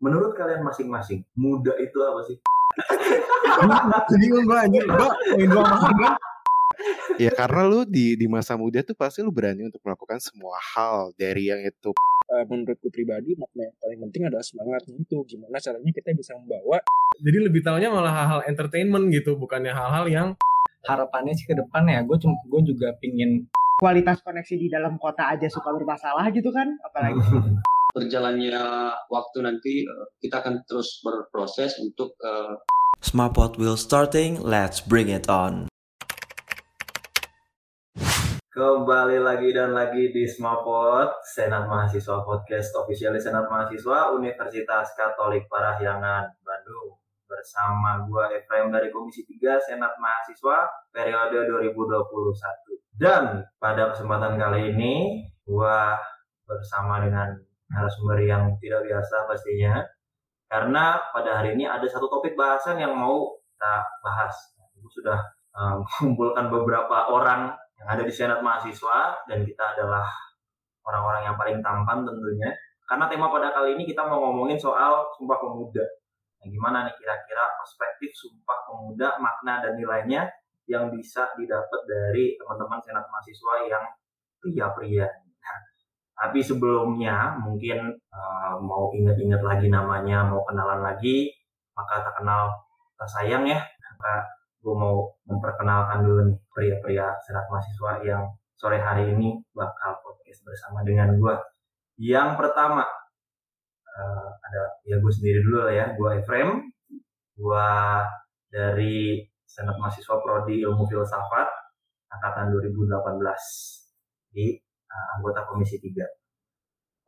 menurut kalian masing-masing, muda itu apa sih? Bingung gue anjir, gue main dua makan Ya karena lu di di masa muda tuh pasti lu berani untuk melakukan semua hal dari yang itu. Uh, menurutku pribadi makna yang paling penting adalah semangatnya itu gimana caranya kita bisa membawa Jadi lebih tahunya malah hal-hal entertainment gitu, bukannya hal-hal yang harapannya sih ke depan ya gue gue juga pingin kualitas koneksi di dalam kota aja suka bermasalah gitu kan apalagi berjalannya waktu nanti eh, kita akan terus berproses untuk uh, Smartpod will starting, let's bring it on. Kembali lagi dan lagi di Smapot, Senat Mahasiswa Podcast Official Senat Mahasiswa Universitas Katolik Parahyangan, Bandung. Bersama gua Efraim dari Komisi 3 Senat Mahasiswa periode 2021. Dan pada kesempatan kali ini, gua bersama dengan narasumber yang tidak biasa pastinya. Karena pada hari ini ada satu topik bahasan yang mau kita bahas. Gue sudah um, mengumpulkan beberapa orang yang ada di Senat Mahasiswa dan kita adalah orang-orang yang paling tampan tentunya. Karena tema pada kali ini kita mau ngomongin soal Sumpah Pemuda. Nah, gimana nih kira-kira perspektif Sumpah Pemuda, makna dan nilainya yang bisa didapat dari teman-teman Senat Mahasiswa yang pria-pria. Tapi sebelumnya mungkin uh, mau ingat-ingat lagi namanya, mau kenalan lagi, maka tak kenal tak sayang ya. Maka gue mau memperkenalkan dulu nih pria-pria senat mahasiswa yang sore hari ini bakal podcast bersama dengan gue. Yang pertama uh, ada ya gue sendiri dulu lah ya, gue Efrem, gue dari senat mahasiswa prodi ilmu filsafat angkatan 2018 di uh, anggota komisi 3.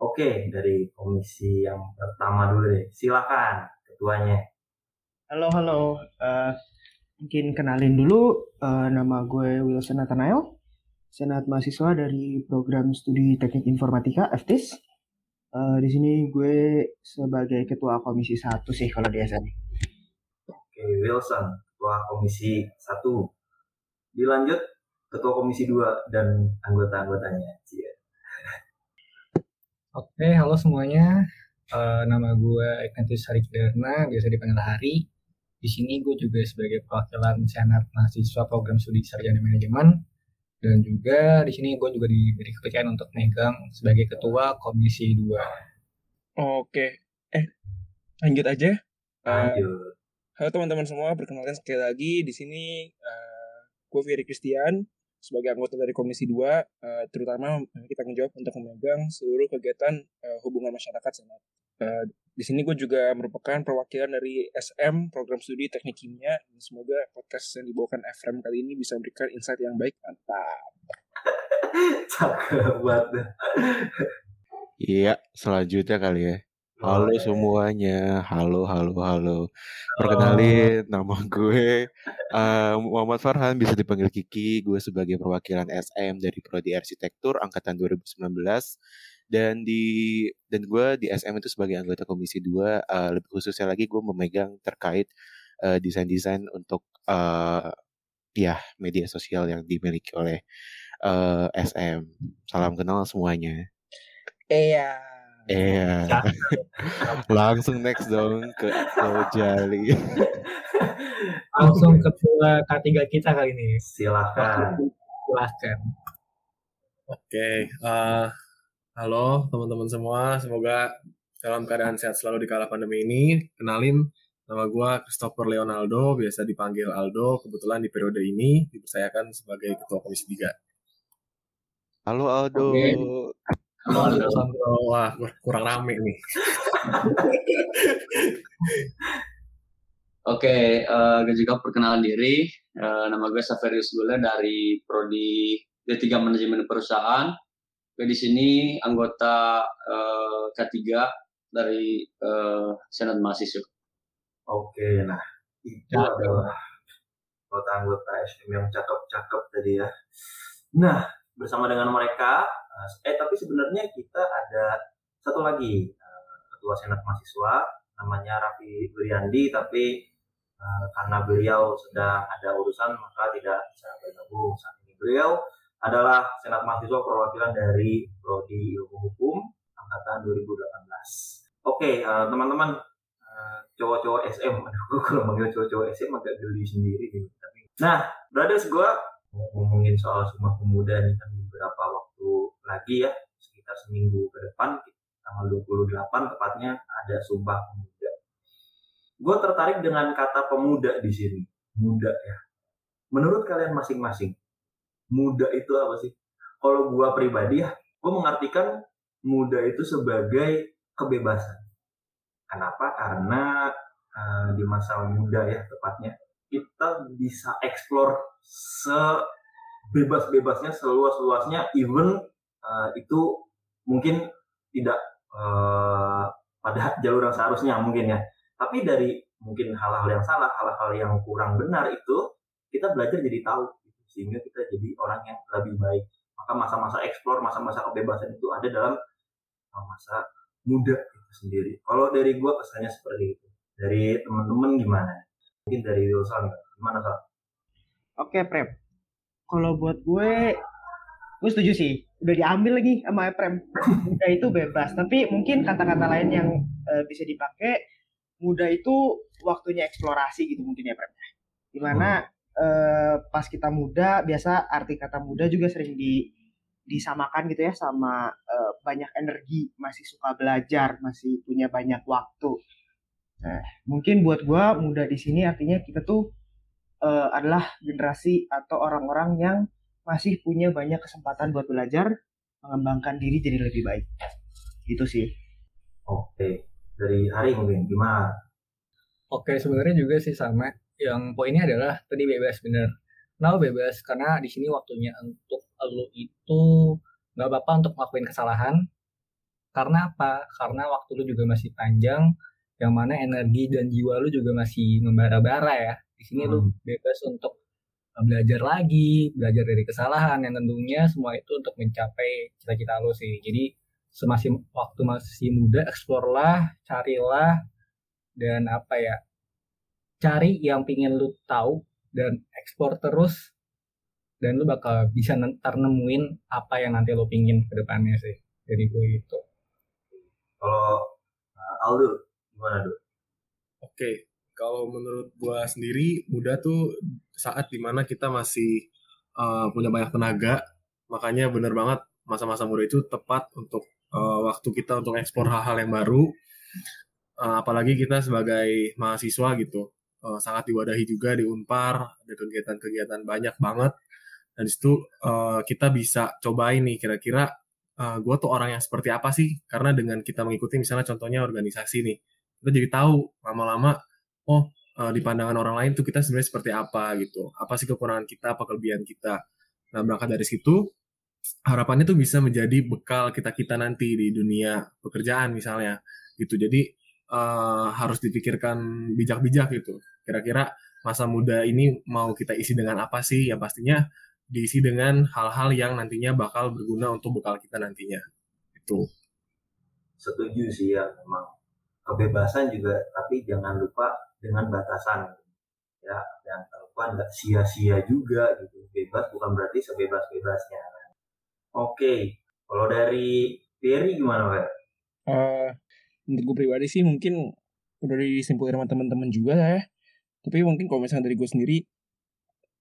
Oke, dari komisi yang pertama dulu deh. Silakan ketuanya. halo halo Eh, mungkin kenalin dulu eh, nama gue Wilson Nathanael senat mahasiswa dari program studi teknik informatika FTIS Eh, di sini gue sebagai ketua komisi satu sih kalau di SM Oke, Wilson, ketua komisi 1. Dilanjut ketua komisi 2 dan anggota-anggotanya. Cie. Oke, halo semuanya. Eh, nama gue Ignatius Harikdarna, biasa dipanggil Hari. Di sini gue juga sebagai perwakilan Senat Mahasiswa Program Studi Sarjana Manajemen. Dan juga di sini gue juga diberi kepercayaan untuk megang sebagai ketua Komisi 2. oke eh lanjut aja Eh, Lanjut. halo teman-teman semua perkenalkan sekali lagi di sini eh, gue Ferry Christian sebagai anggota dari Komisi 2 eh, terutama kita menjawab untuk memegang seluruh kegiatan eh, hubungan masyarakat Senat. Eh, di sini gue juga merupakan perwakilan dari SM program studi teknik kimia dan semoga podcast yang dibawakan Efrem kali ini bisa memberikan insight yang baik mantap Cakep banget. Iya, selanjutnya kali ya. Halo semuanya, halo halo halo. Perkenalin nama gue eh, Muhammad Farhan, bisa dipanggil Kiki. Gue sebagai perwakilan SM dari Prodi Arsitektur angkatan 2019 dan di dan gue di SM itu sebagai anggota Komisi 2 eh, lebih khususnya lagi gue memegang terkait eh, desain-desain untuk eh, ya media sosial yang dimiliki oleh eh, SM. Salam kenal semuanya. iya Iya. Langsung next dong ke Ojali. Langsung ketua K3 kita kali ini. Silakan. Silahkan. Oke, eh, halo teman-teman semua. Semoga dalam keadaan sehat selalu di kala pandemi ini. Kenalin, nama gue Christopher Leonaldo, biasa dipanggil Aldo. Kebetulan di periode ini dipercayakan sebagai Ketua Komisi 3. Halo Aldo. Aldo. Wah, kur- kurang rame nih. Oke, eh, gue juga perkenalan diri. Eh, nama gue Saverius Gula dari Prodi D3 Manajemen Perusahaan. Gue di sini anggota eh, K3 dari eh, Senat Mahasiswa. Oke, nah itu Cakep. adalah anggota-anggota SM yang cakep-cakep tadi ya. Nah, bersama dengan mereka, eh tapi sebenarnya kita ada satu lagi eh, ketua senat mahasiswa namanya Raffi Wiriandi, tapi eh, karena beliau sedang ada urusan maka tidak bisa bergabung saat ini. Beliau adalah senat mahasiswa perwakilan dari prodi ilmu hukum angkatan 2018. Oke, uh, teman-teman cowok-cowok SM, aduh kalau manggil cowok-cowok SM agak geli sendiri gitu. Tapi, nah, brothers gue ngomongin soal Sumpah Pemuda nih kan beberapa waktu lagi ya, sekitar seminggu ke depan, tanggal 28 tepatnya ada Sumpah Pemuda. Gue tertarik dengan kata pemuda di sini, muda ya. Menurut kalian masing-masing, muda itu apa sih? Kalau gue pribadi ya, gue mengartikan muda itu sebagai kebebasan. Kenapa? Karena uh, di masa muda ya tepatnya kita bisa explore sebebas-bebasnya, seluas-luasnya, even uh, itu mungkin tidak uh, pada jalur yang seharusnya mungkin ya. Tapi dari mungkin hal-hal yang salah, hal-hal yang kurang benar itu kita belajar jadi tahu sehingga kita jadi orang yang lebih baik. Maka masa-masa explore, masa-masa kebebasan itu ada dalam masa muda itu sendiri. Kalau dari gue pesannya seperti itu. Dari teman-teman gimana? Mungkin dari Wilson gimana kak? Oke Prem. Kalau buat gue, gue setuju sih. Udah diambil lagi sama Prem. Muda itu bebas. Tapi mungkin kata-kata lain yang uh, bisa dipakai. Muda itu waktunya eksplorasi gitu mungkin ya Prem. Di mana uh, pas kita muda, biasa arti kata muda juga sering di disamakan gitu ya sama uh, banyak energi, masih suka belajar, masih punya banyak waktu. Nah, mungkin buat gua muda di sini artinya kita tuh uh, adalah generasi atau orang-orang yang masih punya banyak kesempatan buat belajar, mengembangkan diri jadi lebih baik. Gitu sih. Oke, dari hari mungkin gimana? Oke, sebenarnya juga sih sama. Yang poinnya adalah tadi bebas bener. Nah, bebas karena di sini waktunya untuk lu itu nggak apa-apa untuk ngelakuin kesalahan karena apa karena waktu lu juga masih panjang yang mana energi dan jiwa lu juga masih membara-bara ya di sini hmm. lu bebas untuk belajar lagi belajar dari kesalahan yang tentunya semua itu untuk mencapai cita-cita lu sih jadi semasih waktu masih muda explore lah carilah dan apa ya cari yang pingin lu tahu dan ekspor terus dan lu bakal bisa ntar nemuin apa yang nanti lu pingin ke depannya sih dari gue itu kalau uh, Aldo gimana tuh oke okay. Kalau menurut gue sendiri muda tuh saat di mana kita masih uh, punya banyak tenaga makanya bener banget masa-masa muda itu tepat untuk uh, waktu kita untuk ekspor hal-hal yang baru. Uh, apalagi kita sebagai mahasiswa gitu uh, sangat diwadahi juga di Unpar ada kegiatan-kegiatan banyak banget. Dan situ uh, kita bisa cobain nih kira-kira uh, gue tuh orang yang seperti apa sih? Karena dengan kita mengikuti misalnya contohnya organisasi nih kita jadi tahu lama-lama oh uh, di pandangan orang lain tuh kita sebenarnya seperti apa gitu. Apa sih kekurangan kita apa kelebihan kita? Nah berangkat dari situ harapannya tuh bisa menjadi bekal kita kita nanti di dunia pekerjaan misalnya gitu. Jadi uh, harus dipikirkan bijak-bijak gitu. Kira-kira masa muda ini mau kita isi dengan apa sih? Yang pastinya diisi dengan hal-hal yang nantinya bakal berguna untuk bekal kita nantinya. Itu. Setuju sih ya, memang. Kebebasan juga, tapi jangan lupa dengan batasan. Ya, jangan lupa nggak sia-sia juga gitu. Bebas bukan berarti sebebas-bebasnya. Oke, kalau dari Ferry gimana, Pak? Uh, untuk gue pribadi sih mungkin udah disimpulkan sama teman-teman juga ya. Tapi mungkin kalau misalnya dari gue sendiri,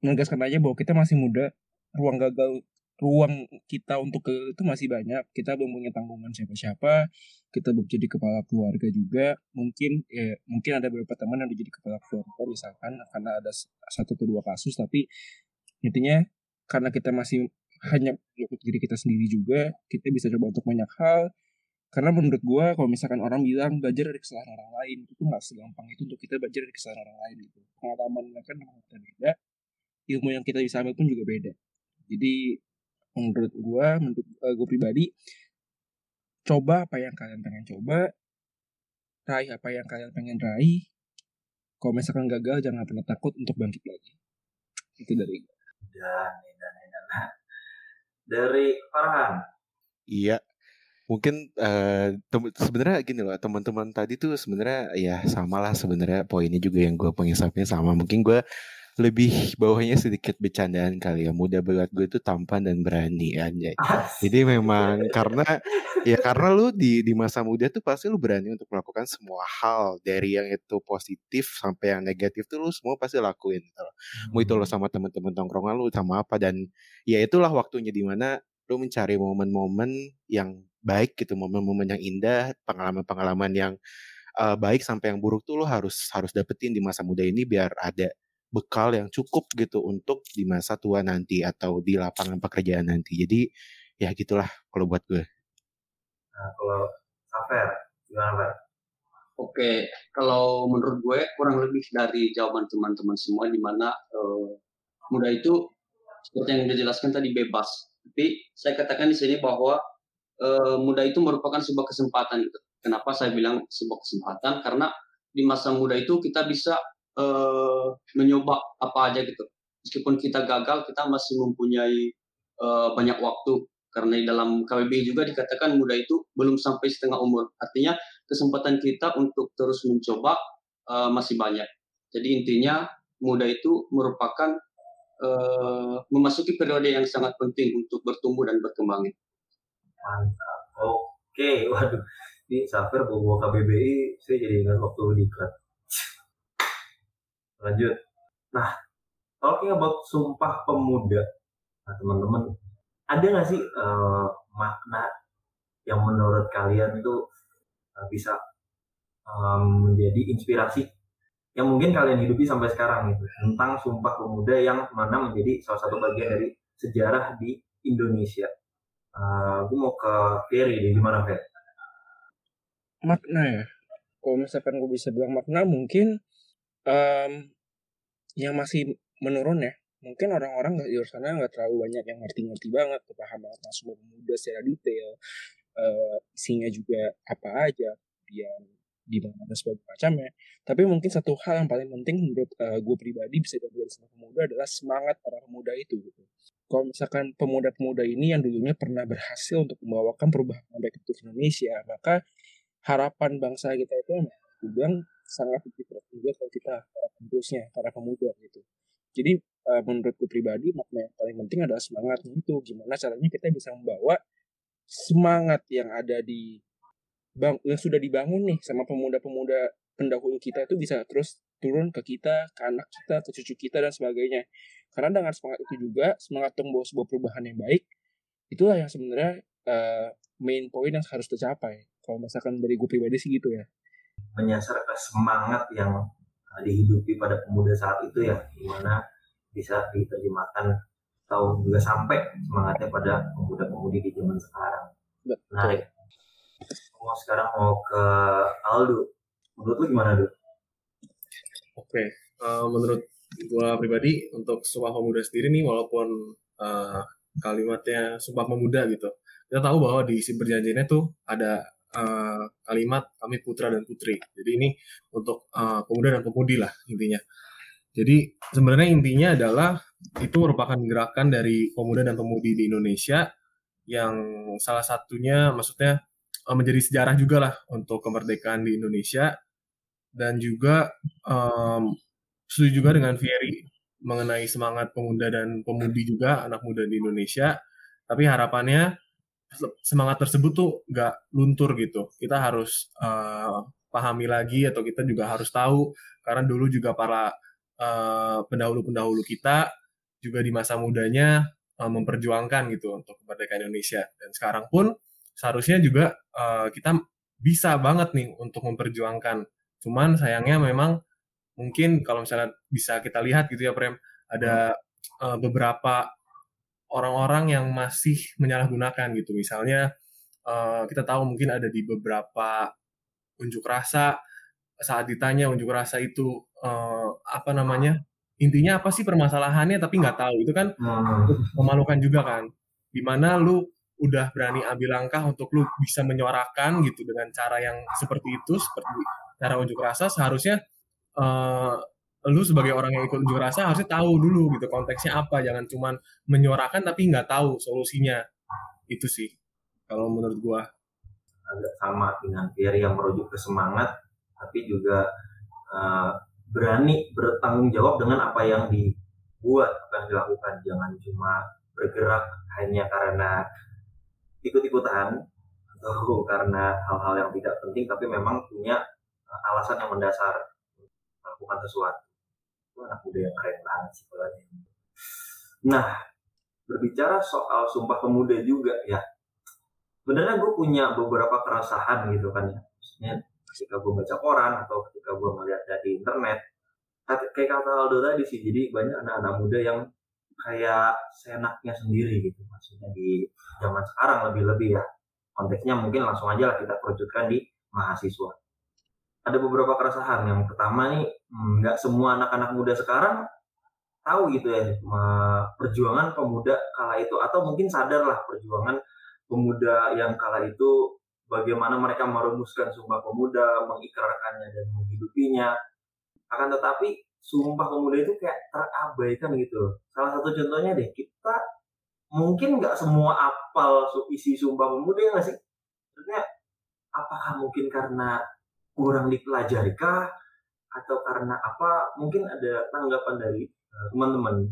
menegaskan aja bahwa kita masih muda, ruang gagal ruang kita untuk ke itu masih banyak. Kita belum punya tanggungan siapa-siapa. Kita belum jadi kepala keluarga juga. Mungkin ya mungkin ada beberapa teman yang udah jadi kepala keluarga misalkan karena ada satu atau dua kasus tapi intinya karena kita masih hanya untuk diri kita sendiri juga, kita bisa coba untuk banyak hal. Karena menurut gue, kalau misalkan orang bilang belajar dari kesalahan orang lain, itu nggak segampang itu untuk kita belajar dari kesalahan orang lain gitu. Pengalaman mereka memang beda, ilmu yang kita bisa ambil pun juga beda. Jadi menurut gue, menurut uh, eh, gue pribadi, coba apa yang kalian pengen coba, raih apa yang kalian pengen raih. Kalau misalkan gagal, jangan pernah takut untuk bangkit lagi. Itu dari gue. Dan, dan, dan. Dari Farhan. Iya, mungkin uh, sebenarnya gini loh teman-teman tadi tuh sebenarnya ya sama lah sebenarnya poinnya juga yang gue pengen sama mungkin gue lebih bawahnya sedikit bercandaan kali ya. Muda buat gue itu tampan dan berani anjay. Jadi memang karena ya karena lu di di masa muda tuh pasti lu berani untuk melakukan semua hal dari yang itu positif sampai yang negatif tuh lu semua pasti lakuin gitu loh. Mau itu lo sama teman-teman tongkrongan lu sama apa dan ya itulah waktunya di mana lu mencari momen-momen yang baik gitu, momen-momen yang indah, pengalaman-pengalaman yang uh, baik sampai yang buruk tuh lo harus harus dapetin di masa muda ini biar ada bekal yang cukup gitu untuk di masa tua nanti atau di lapangan pekerjaan nanti. Jadi ya gitulah kalau buat gue. Nah, kalau Safer, gimana? Oke, kalau menurut gue kurang lebih dari jawaban teman-teman semua di mana uh, muda itu seperti yang dijelaskan tadi bebas. Tapi saya katakan di sini bahwa uh, muda itu merupakan sebuah kesempatan gitu. Kenapa saya bilang sebuah kesempatan? Karena di masa muda itu kita bisa uh, mencoba apa aja gitu. Meskipun kita gagal, kita masih mempunyai uh, banyak waktu. Karena di dalam KBBI juga dikatakan muda itu belum sampai setengah umur. Artinya kesempatan kita untuk terus mencoba uh, masih banyak. Jadi intinya muda itu merupakan uh, memasuki periode yang sangat penting untuk bertumbuh dan berkembang. Mantap. Oke, waduh. Ini Safir bawa KBBI, saya jadi ingat waktu di klub lanjut nah talking about sumpah pemuda nah teman-teman ada nggak sih uh, makna yang menurut kalian tuh uh, bisa um, menjadi inspirasi yang mungkin kalian hidupi sampai sekarang gitu tentang sumpah pemuda yang mana menjadi salah satu bagian dari sejarah di Indonesia. Uh, gue mau ke Ferry deh, gimana Ferry? Makna ya, kalau misalkan gue bisa bilang makna mungkin um, yang masih menurun ya mungkin orang-orang di luar sana nggak terlalu banyak yang ngerti-ngerti banget kepahaman tentang semua pemuda secara detail. Uh, isinya juga apa aja kemudian di mana dan sebagainya macamnya tapi mungkin satu hal yang paling penting menurut uh, gue pribadi bisa diambil dari semua pemuda adalah semangat para pemuda itu gitu. Kalau misalkan pemuda-pemuda ini yang dulunya pernah berhasil untuk membawakan perubahan baik itu Indonesia maka harapan bangsa kita itu gue bilang sangat berpikiran juga kalau kita para penerusnya, para pemuda gitu. Jadi uh, menurutku pribadi makna yang paling penting adalah semangatnya itu. Gimana caranya kita bisa membawa semangat yang ada di bang yang sudah dibangun nih sama pemuda-pemuda pendahulu kita itu bisa terus turun ke kita, ke anak kita, ke cucu kita dan sebagainya. Karena dengan semangat itu juga semangat untuk membawa sebuah perubahan yang baik, itulah yang sebenarnya uh, main point yang harus tercapai. Kalau misalkan dari gue pribadi sih gitu ya menyasar ke semangat yang uh, dihidupi pada pemuda saat itu ya di mana bisa diterjemahkan atau juga sampai semangatnya pada pemuda-pemudi di zaman sekarang. Menarik. Mau sekarang mau ke Aldo. Menurut lu gimana, Dok? Oke, okay. uh, menurut gua pribadi untuk Sumpah Pemuda sendiri nih walaupun uh, kalimatnya Sumpah Pemuda gitu. Kita tahu bahwa di isi perjanjiannya tuh ada uh, kalimat kami putra dan putri. Jadi ini untuk uh, pemuda dan pemudi lah intinya. Jadi sebenarnya intinya adalah itu merupakan gerakan dari pemuda dan pemudi di Indonesia yang salah satunya maksudnya uh, menjadi sejarah juga lah untuk kemerdekaan di Indonesia dan juga um, setuju juga dengan Fieri mengenai semangat pemuda dan pemudi juga anak muda di Indonesia. Tapi harapannya semangat tersebut tuh nggak luntur gitu. Kita harus uh, pahami lagi atau kita juga harus tahu karena dulu juga para uh, pendahulu-pendahulu kita juga di masa mudanya uh, memperjuangkan gitu untuk kemerdekaan Indonesia dan sekarang pun seharusnya juga uh, kita bisa banget nih untuk memperjuangkan. Cuman sayangnya memang mungkin kalau misalnya bisa kita lihat gitu ya Prem ada uh, beberapa orang-orang yang masih menyalahgunakan gitu. Misalnya uh, kita tahu mungkin ada di beberapa unjuk rasa saat ditanya unjuk rasa itu uh, apa namanya intinya apa sih permasalahannya tapi nggak tahu itu kan hmm. memalukan juga kan di mana lu udah berani ambil langkah untuk lu bisa menyuarakan gitu dengan cara yang seperti itu seperti cara unjuk rasa seharusnya uh, lu sebagai orang yang ikut unjuk rasa harusnya tahu dulu gitu konteksnya apa. Jangan cuman menyuarakan tapi nggak tahu solusinya. Itu sih kalau menurut gua. Agak sama dengan Pierre yang merujuk ke semangat tapi juga uh, berani bertanggung jawab dengan apa yang dibuat yang dilakukan. Jangan cuma bergerak hanya karena ikut-ikutan atau karena hal-hal yang tidak penting tapi memang punya uh, alasan yang mendasar melakukan sesuatu anak muda yang keren banget sih kalau nah berbicara soal sumpah pemuda juga ya. Sebenarnya gue punya beberapa keresahan gitu kan ya. Maksudnya ketika gue baca koran atau ketika gue melihat dari internet kayak kata Aldo tadi sih jadi banyak anak-anak muda yang kayak senaknya sendiri gitu. Maksudnya di zaman sekarang lebih-lebih ya. Konteksnya mungkin langsung aja lah kita kerucutkan di mahasiswa. Ada beberapa keresahan. Yang pertama nih, hmm, nggak semua anak-anak muda sekarang tahu gitu ya perjuangan pemuda kala itu atau mungkin sadar lah perjuangan pemuda yang kala itu bagaimana mereka merumuskan sumpah pemuda, mengikrarkannya dan menghidupinya. Akan tetapi sumpah pemuda itu kayak terabaikan gitu. Salah satu contohnya deh, kita mungkin nggak semua apal isi sumpah pemuda ya nggak sih? Maksudnya apakah mungkin karena kurang dipelajari kah? Atau karena apa? Mungkin ada tanggapan dari uh, teman-teman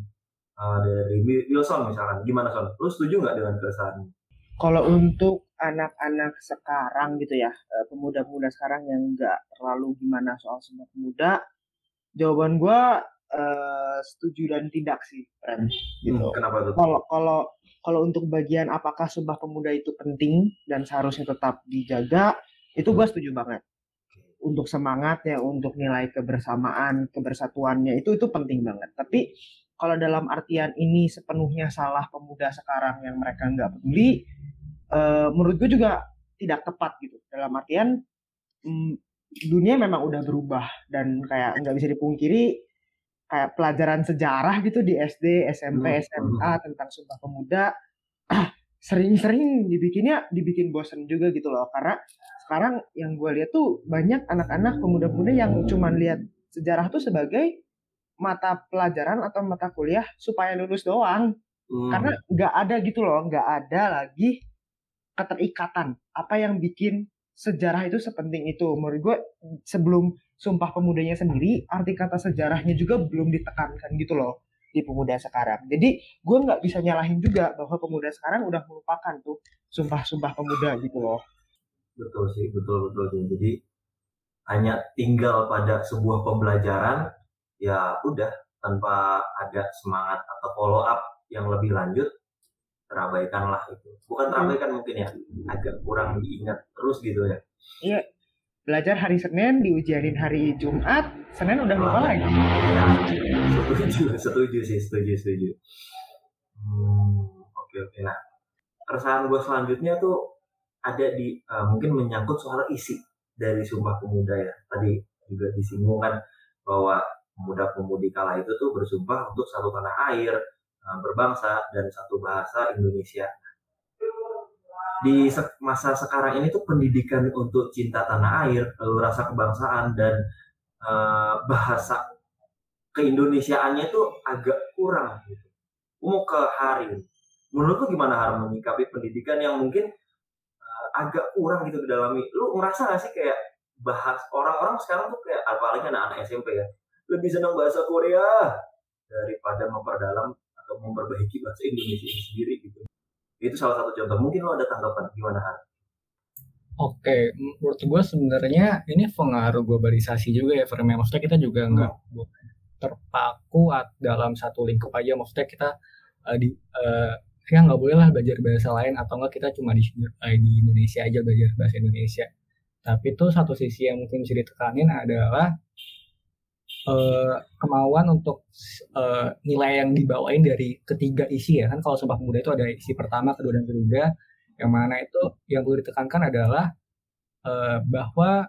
uh, dari Wilson misalkan. Gimana Son? Lu setuju nggak dengan keresahan? Kalau untuk anak-anak sekarang gitu ya, eh, pemuda-pemuda sekarang yang nggak terlalu gimana soal sumpah pemuda, jawaban gue uh, setuju dan tidak sih, friend. Gitu. Hmm, kenapa tuh? Kalau kalau kalau untuk bagian apakah sumpah pemuda itu penting dan seharusnya tetap dijaga, itu gue setuju banget. Untuk semangatnya, untuk nilai kebersamaan, kebersatuannya itu itu penting banget. Tapi kalau dalam artian ini sepenuhnya salah pemuda sekarang yang mereka nggak peduli, uh, menurut gue juga tidak tepat gitu. Dalam artian mm, dunia memang udah berubah dan kayak nggak bisa dipungkiri kayak pelajaran sejarah gitu di SD, SMP. SMA tentang Sumpah Pemuda sering-sering dibikinnya dibikin bosen juga gitu loh karena sekarang yang gue lihat tuh banyak anak-anak pemuda-pemuda yang cuman lihat sejarah tuh sebagai mata pelajaran atau mata kuliah supaya lulus doang. Hmm. karena nggak ada gitu loh nggak ada lagi keterikatan. Apa yang bikin sejarah itu sepenting itu? Menurut gue sebelum sumpah pemudanya sendiri arti kata sejarahnya juga belum ditekankan gitu loh di pemuda sekarang. Jadi gue nggak bisa nyalahin juga bahwa pemuda sekarang udah melupakan tuh sumpah-sumpah pemuda gitu loh betul sih betul betul sih. Jadi hanya tinggal pada sebuah pembelajaran ya udah tanpa ada semangat atau follow up yang lebih lanjut terabaikan lah itu. Bukan hmm. terabaikan mungkin ya agak kurang diingat terus gitu ya. Iya. Belajar hari Senin diujianin hari Jumat Senin udah lupa lagi. setuju setuju sih setuju setuju. Hmm, oke oke. Nah keresahan gue selanjutnya tuh ada di uh, mungkin menyangkut soal isi dari Sumpah Pemuda ya tadi juga disinggung kan bahwa pemuda-pemudi kala itu tuh bersumpah untuk satu tanah air Eh, berbangsa dan satu bahasa Indonesia. Di masa sekarang ini tuh pendidikan untuk cinta tanah air, lalu rasa kebangsaan dan uh, bahasa keindonesiaannya itu agak kurang gitu. Mau ke hari, menurut gimana Har menyikapi pendidikan yang mungkin agak kurang gitu didalami? Lu ngerasa gak sih kayak bahas orang-orang sekarang tuh kayak apalagi anak-anak SMP ya lebih senang bahasa Korea daripada memperdalam atau memperbaiki bahasa Indonesia ini sendiri gitu. Itu salah satu contoh. Mungkin lo ada tanggapan gimana Har? Oke, menurut gue sebenarnya ini pengaruh globalisasi juga ya, Firman. Maksudnya kita juga hmm. nggak terpaku dalam satu lingkup aja. Maksudnya kita uh, di uh, ya nggak boleh lah belajar bahasa lain atau enggak kita cuma di, uh, di Indonesia aja belajar bahasa Indonesia. Tapi itu satu sisi yang mungkin bisa ditekanin adalah uh, kemauan untuk uh, nilai yang dibawain dari ketiga isi ya. Kan kalau Sumpah Pemuda itu ada isi pertama, kedua dan ketiga. Yang mana itu yang perlu ditekankan adalah uh, bahwa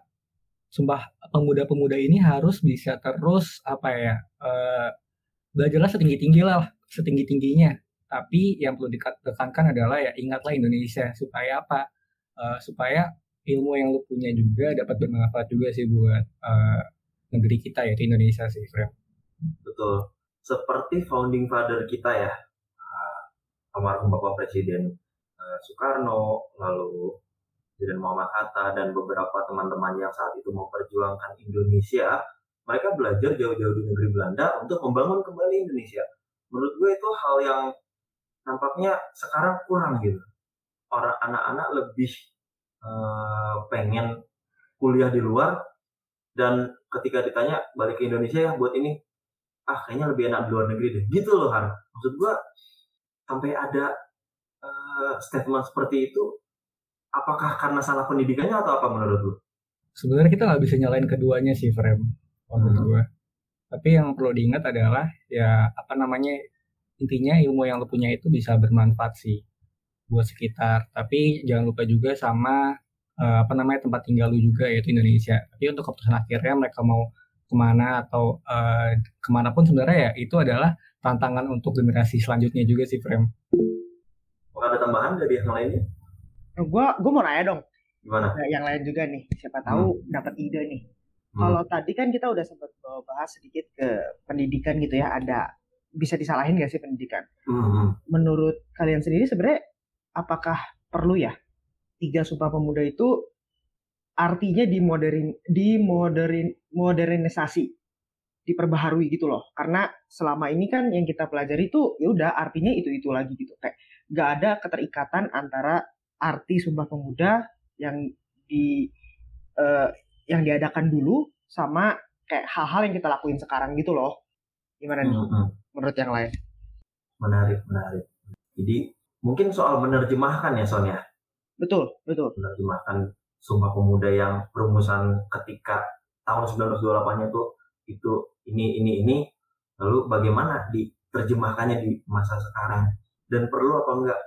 Sumpah Pemuda-pemuda ini harus bisa terus apa ya uh, belajarlah setinggi tinggi lah setinggi tingginya tapi yang perlu ditekankan adalah ya ingatlah Indonesia supaya apa uh, supaya ilmu yang lu punya juga dapat bermanfaat juga sih buat uh, negeri kita ya di Indonesia sih, Frem. Betul. Seperti founding father kita ya, uh, Bapak Presiden uh, Soekarno, lalu Presiden Muhammad Hatta dan beberapa teman-teman yang saat itu memperjuangkan Indonesia, mereka belajar jauh-jauh di negeri Belanda untuk membangun kembali Indonesia. Menurut gue itu hal yang nampaknya sekarang kurang gitu. Orang anak-anak lebih uh, pengen kuliah di luar dan ketika ditanya balik ke Indonesia ya buat ini ah kayaknya lebih enak di luar negeri deh gitu loh Har maksud gue sampai ada uh, statement seperti itu apakah karena salah pendidikannya atau apa menurut lu? Sebenarnya kita nggak bisa nyalain keduanya sih, Frame, menurut hmm. gue. Tapi yang perlu diingat adalah ya apa namanya intinya ilmu yang lo punya itu bisa bermanfaat sih buat sekitar. Tapi jangan lupa juga sama uh, apa namanya tempat tinggal lu juga yaitu Indonesia. Tapi untuk keputusan akhirnya mereka mau ke mana atau uh, ke mana pun sebenarnya ya itu adalah tantangan untuk generasi selanjutnya juga sih, Frame. Apakah ada tambahan dari yang lainnya? gue gue mau nanya dong gimana nah, yang lain juga nih siapa tahu hmm. dapat ide nih hmm. kalau tadi kan kita udah sempat bahas sedikit ke pendidikan gitu ya ada bisa disalahin gak sih pendidikan hmm. menurut kalian sendiri sebenarnya apakah perlu ya tiga sumpah pemuda itu artinya di modern di modern modernisasi diperbaharui gitu loh karena selama ini kan yang kita pelajari itu ya udah artinya itu itu lagi gitu kayak gak ada keterikatan antara arti Sumpah Pemuda yang di uh, yang diadakan dulu sama kayak hal-hal yang kita lakuin sekarang gitu loh. Gimana nih hmm. menurut yang lain? Menarik, menarik. Jadi mungkin soal menerjemahkan ya Sonia. Betul, betul. Menerjemahkan Sumpah Pemuda yang perumusan ketika tahun 1928-nya tuh itu ini ini ini lalu bagaimana diterjemahkannya di masa sekarang dan perlu apa enggak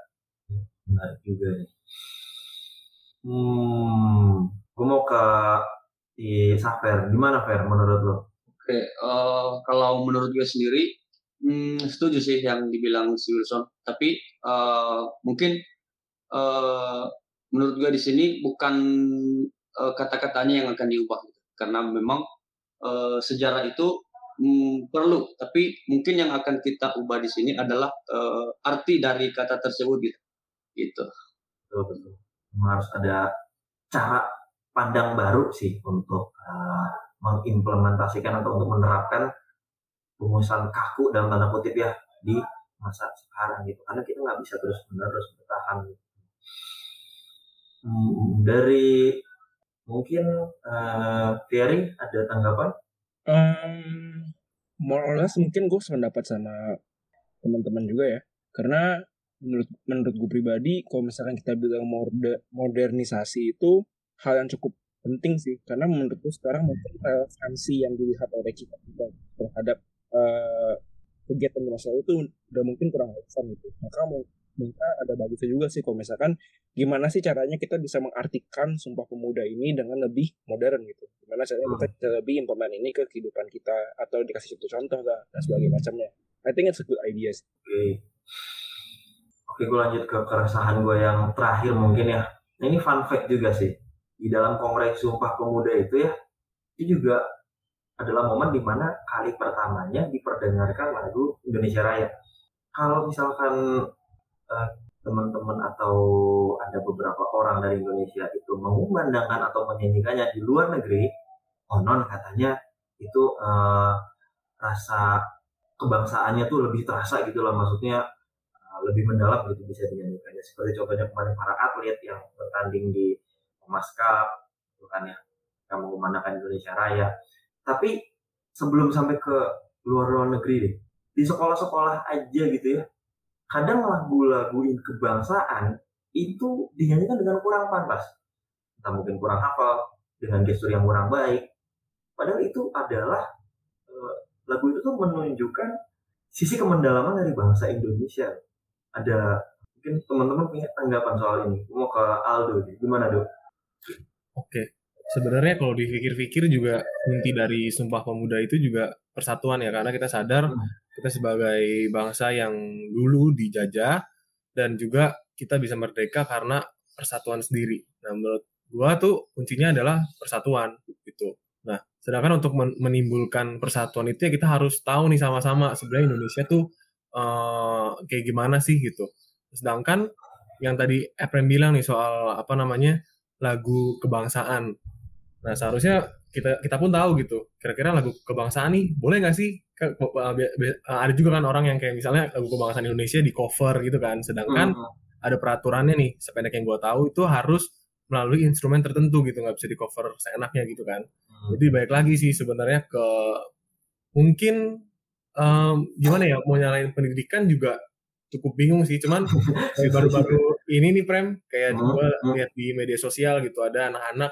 menarik juga nih Hmm, gue mau ke di Safer. Gimana Fer menurut lo? Oke, uh, kalau menurut gue sendiri, hmm, setuju sih yang dibilang si Wilson. Tapi uh, mungkin uh, menurut gue di sini bukan uh, kata-katanya yang akan diubah, gitu. karena memang uh, sejarah itu hmm, perlu. Tapi mungkin yang akan kita ubah di sini adalah uh, arti dari kata tersebut, gitu. Gitu. Betul betul harus ada cara pandang baru sih untuk uh, mengimplementasikan atau untuk menerapkan rumusan kaku dalam tanda kutip ya di masa sekarang gitu karena kita nggak bisa terus menerus bertahan gitu. Dari mungkin uh, Thierry ada tanggapan? Um, more or less mungkin gue sependapat sama teman-teman juga ya karena menurut menurut gue pribadi kalau misalkan kita bilang moder, modernisasi itu hal yang cukup penting sih karena menurut gue sekarang mungkin relevansi yang dilihat oleh kita, kita terhadap uh, kegiatan di masa itu udah mungkin kurang relevan gitu maka mungkin ada bagusnya juga sih kalau misalkan gimana sih caranya kita bisa mengartikan Sumpah Pemuda ini dengan lebih modern gitu gimana caranya kita bisa lebih implement ini ke kehidupan kita atau dikasih satu contoh lah dan sebagainya macamnya I think it's a good idea sih. Okay. Oke, gue lanjut ke keresahan gue yang terakhir mungkin ya. Ini fun fact juga sih. Di dalam Kongres Sumpah Pemuda itu ya, itu juga adalah momen di mana kali pertamanya diperdengarkan lagu Indonesia Raya. Kalau misalkan uh, teman-teman atau ada beberapa orang dari Indonesia itu mengumandangkan atau menyanyikannya di luar negeri, konon katanya itu uh, rasa kebangsaannya tuh lebih terasa gitu lah maksudnya lebih mendalam gitu bisa dinyanyikannya seperti contohnya kemarin para atlet yang bertanding di Thomas Cup gitu kan ya. Yang mengumandangkan Indonesia Raya. Tapi sebelum sampai ke luar-luar negeri deh di sekolah-sekolah aja gitu ya kadang lagu-lagu kebangsaan itu dinyanyikan dengan kurang pantas. Entah mungkin kurang hafal dengan gestur yang kurang baik. Padahal itu adalah eh, lagu itu tuh menunjukkan sisi kemendalaman dari bangsa Indonesia. Ada mungkin teman-teman punya tanggapan soal ini. Mau ke Aldo, gimana dok? Oke, sebenarnya kalau dipikir-pikir juga inti dari Sumpah Pemuda itu juga persatuan ya, karena kita sadar hmm. kita sebagai bangsa yang dulu dijajah dan juga kita bisa merdeka karena persatuan sendiri. Nah, menurut gua tuh kuncinya adalah persatuan gitu. Nah, sedangkan untuk menimbulkan persatuan itu ya kita harus tahu nih sama-sama sebenarnya Indonesia tuh uh, kayak gimana sih gitu. Sedangkan yang tadi Efrem bilang nih soal apa namanya lagu kebangsaan. Nah seharusnya kita kita pun tahu gitu kira-kira lagu kebangsaan nih boleh nggak sih be- uh, ada juga kan orang yang kayak misalnya lagu kebangsaan Indonesia di cover gitu kan sedangkan Hmm. ada peraturannya nih sependek yang gue tahu itu harus melalui instrumen tertentu gitu nggak bisa di cover seenaknya gitu kan Hmm. jadi baik lagi sih sebenarnya ke mungkin em, gimana ya mau nyalain pendidikan juga cukup bingung sih cuman baru-baru ini nih Prem kayak Hmm, gue hmm. lihat di media sosial gitu ada anak-anak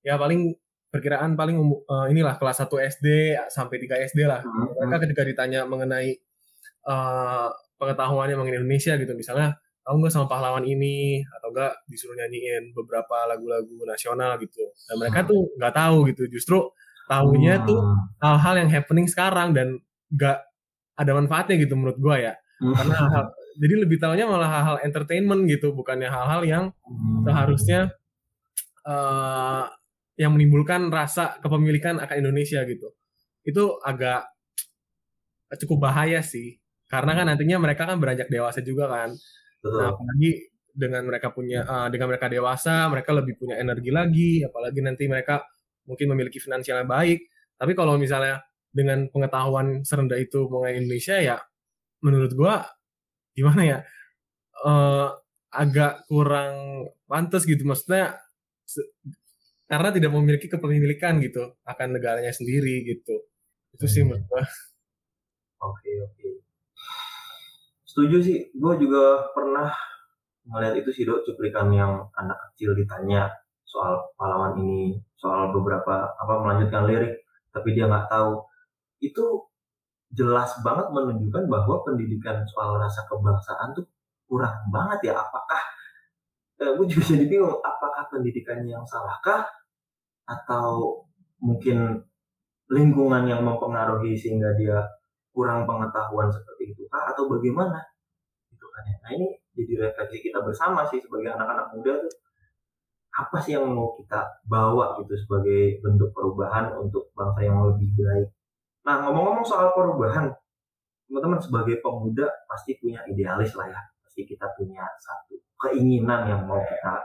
ya paling perkiraan paling umu- eh, inilah kelas 1 SD sampai 3 SD lah Hmm. mereka ketika ditanya mengenai eh, pengetahuannya mengenai Indonesia gitu misalnya tahu nggak sama pahlawan ini atau enggak disuruh nyanyiin beberapa lagu-lagu nasional gitu dan mereka Hmm. tuh nggak tahu gitu justru tahunya tuh Hmm. hal-hal yang happening sekarang dan nggak ada manfaatnya gitu menurut gua ya Hmm. karena hal- jadi lebih tahunya malah hal-hal entertainment gitu bukannya hal-hal yang Hmm. seharusnya eh, yang menimbulkan rasa kepemilikan akan Indonesia gitu itu agak cukup bahaya sih karena kan nantinya mereka kan beranjak dewasa juga kan. Nah, apalagi dengan mereka punya eh, dengan mereka dewasa, mereka lebih punya energi lagi, apalagi nanti mereka mungkin memiliki finansial yang baik. Tapi kalau misalnya dengan pengetahuan serendah itu mengenai Indonesia ya menurut gua gimana ya? eh, agak kurang pantas gitu maksudnya karena tidak memiliki kepemilikan gitu akan negaranya sendiri gitu. Itu sih Hmm. menurut. Oke oke. Setuju sih. Gue juga pernah ngeliat itu sih dok cuplikan yang anak kecil ditanya soal pahlawan ini, soal beberapa apa melanjutkan lirik, tapi dia nggak tahu. Itu jelas banget menunjukkan bahwa pendidikan soal rasa kebangsaan tuh kurang banget ya. Apakah eh, gue juga jadi bingung, apakah pendidikan yang salahkah atau mungkin lingkungan yang mempengaruhi sehingga dia kurang pengetahuan seperti itu kah atau bagaimana gitu kan ya. Nah ini jadi refleksi kita bersama sih sebagai anak-anak muda tuh apa sih yang mau kita bawa gitu sebagai bentuk perubahan untuk bangsa yang lebih baik. Nah ngomong-ngomong soal perubahan, teman-teman sebagai pemuda pasti punya idealis lah ya, pasti kita punya satu keinginan yang mau kita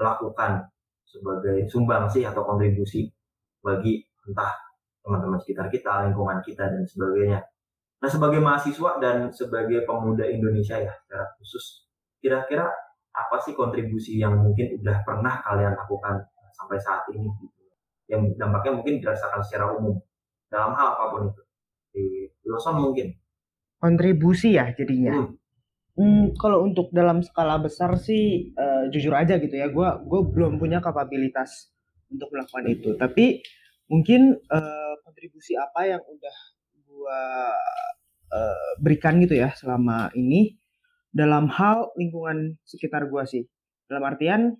lakukan sebagai sumbangsi atau kontribusi bagi entah teman-teman sekitar kita, lingkungan kita dan sebagainya. Nah, sebagai mahasiswa dan sebagai pemuda Indonesia ya secara khusus, kira-kira apa sih kontribusi yang mungkin udah pernah kalian lakukan sampai saat ini? Yang dampaknya mungkin dirasakan secara umum dalam hal apa pun itu. Di Wilson mungkin. kontribusi ya jadinya. Hmm. Hmm, kalau untuk dalam skala besar sih eh, jujur aja gitu ya, gue gue belum punya kapabilitas untuk melakukan itu. Tapi mungkin eh, kontribusi apa yang udah gue eh, berikan gitu ya selama ini dalam hal lingkungan sekitar gue sih. Dalam artian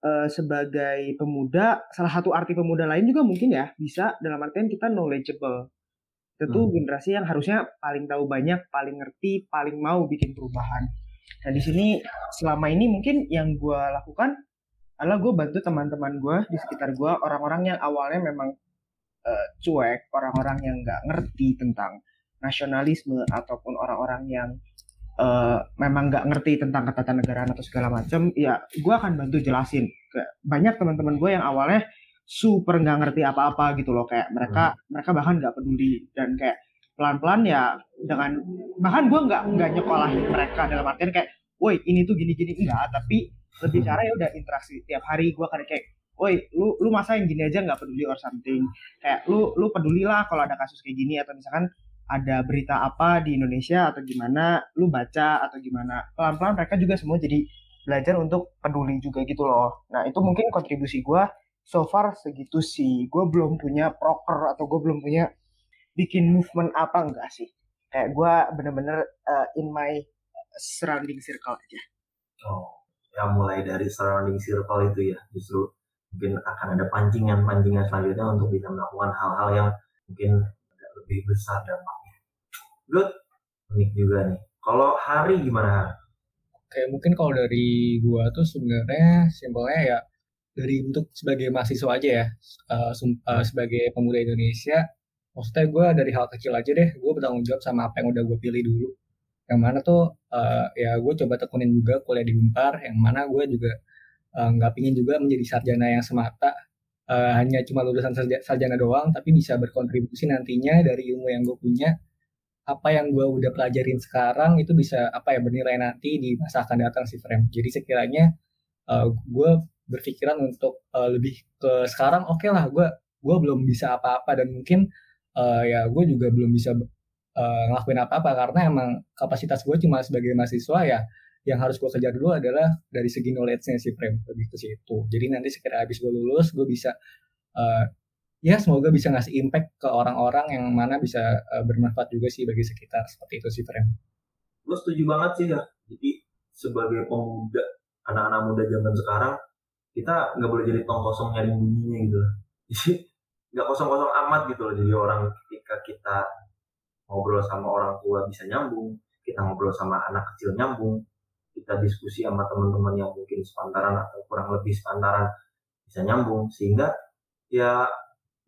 eh, sebagai pemuda, salah satu arti pemuda lain juga mungkin ya bisa dalam artian kita knowledgeable. Itu tuh Hmm. generasi yang harusnya paling tahu banyak, paling ngerti, paling mau bikin perubahan. Nah di sini selama ini mungkin yang gue lakukan adalah gue bantu teman-teman gue di sekitar gue orang-orang yang awalnya memang eh, cuek, orang-orang yang nggak ngerti tentang nasionalisme ataupun orang-orang yang eh, memang nggak ngerti tentang ketatanegaraan atau segala macam, ya gue akan bantu jelasin. Kayak banyak teman-teman gue yang awalnya super nggak ngerti apa-apa gitu loh, kayak mereka mereka bahkan nggak peduli. Dan kayak pelan-pelan ya dengan bahkan gue nggak nggak nyekolahin mereka dalam artian kayak, woi ini tuh gini-gini. Enggak, tapi lebih cara ya udah interaksi. Tiap hari gue kan kayak, woi lu lu masa yang gini aja nggak peduli or something, kayak lu lu pedulilah kalau ada kasus kayak gini. Atau misalkan ada berita apa di Indonesia atau gimana, lu baca atau gimana. Pelan-pelan mereka juga semua jadi belajar untuk peduli juga gitu loh. Nah itu mungkin kontribusi gue so far segitu sih. Gue belum punya proker atau gue belum punya bikin movement apa enggak sih. Kayak gue bener-bener uh, in my surrounding circle aja. Oh, ya mulai dari surrounding circle itu ya justru mungkin akan ada pancingan-pancingan selanjutnya untuk bisa melakukan hal-hal yang mungkin lebih besar dampaknya. Good, unik juga nih. Kalau hari gimana? Har? Kayak mungkin kalau dari gua tuh sebenarnya simpelnya ya dari untuk sebagai mahasiswa aja ya eh, sum- eh, sebagai pemuda Indonesia maksudnya gua dari hal kecil aja deh gue bertanggung jawab sama apa yang udah gue pilih dulu yang mana tuh eh, ya gue coba tekunin juga kuliah di Unpar yang mana gue juga nggak pingin juga menjadi sarjana yang semata uh, hanya cuma lulusan sarjana doang, tapi bisa berkontribusi nantinya dari ilmu yang gue punya apa yang gue udah pelajarin sekarang itu bisa apa ya bernilai nanti di masa akan datang sih Frame. Jadi sekiranya uh, gue berpikiran untuk uh, lebih ke sekarang oke okay lah gue gue belum bisa apa-apa dan mungkin uh, ya gue juga belum bisa uh, ngelakuin apa-apa karena emang kapasitas gue cuma sebagai mahasiswa ya yang harus gue kejar dulu adalah dari segi knowledge-nya si Frame lebih ke situ. Jadi nanti sekira habis gue lulus gue bisa uh, ya semoga bisa ngasih impact ke orang-orang yang mana bisa uh, bermanfaat juga sih bagi sekitar seperti itu sih Frem. Gue setuju banget sih ya. Jadi sebagai pemuda anak-anak muda zaman sekarang kita nggak boleh jadi tong kosong nyari bunyinya gitu. Jadi nggak kosong-kosong amat gitu loh. Jadi orang ketika kita ngobrol sama orang tua bisa nyambung, kita ngobrol sama anak kecil nyambung, kita diskusi sama teman-teman yang mungkin sepantaran atau kurang lebih sepantaran bisa nyambung sehingga ya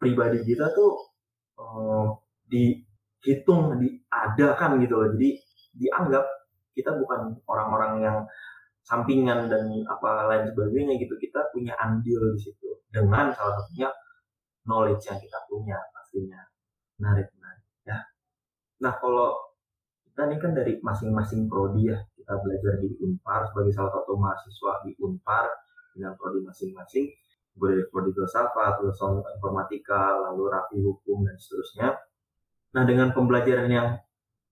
pribadi kita tuh uh, dihitung, diadakan gitu loh. Jadi dianggap kita bukan orang-orang yang sampingan dan apa lain sebagainya gitu. Kita punya andil di situ dengan salah satunya knowledge yang kita punya pastinya. Menarik, menarik ya. Nah kalau kita ini kan dari masing-masing prodi ya kita belajar di Unpar sebagai salah satu mahasiswa di Unpar dengan prodi masing-masing prodi filsafat, filsafat informatika, lalu rapi hukum dan seterusnya. Nah dengan pembelajaran yang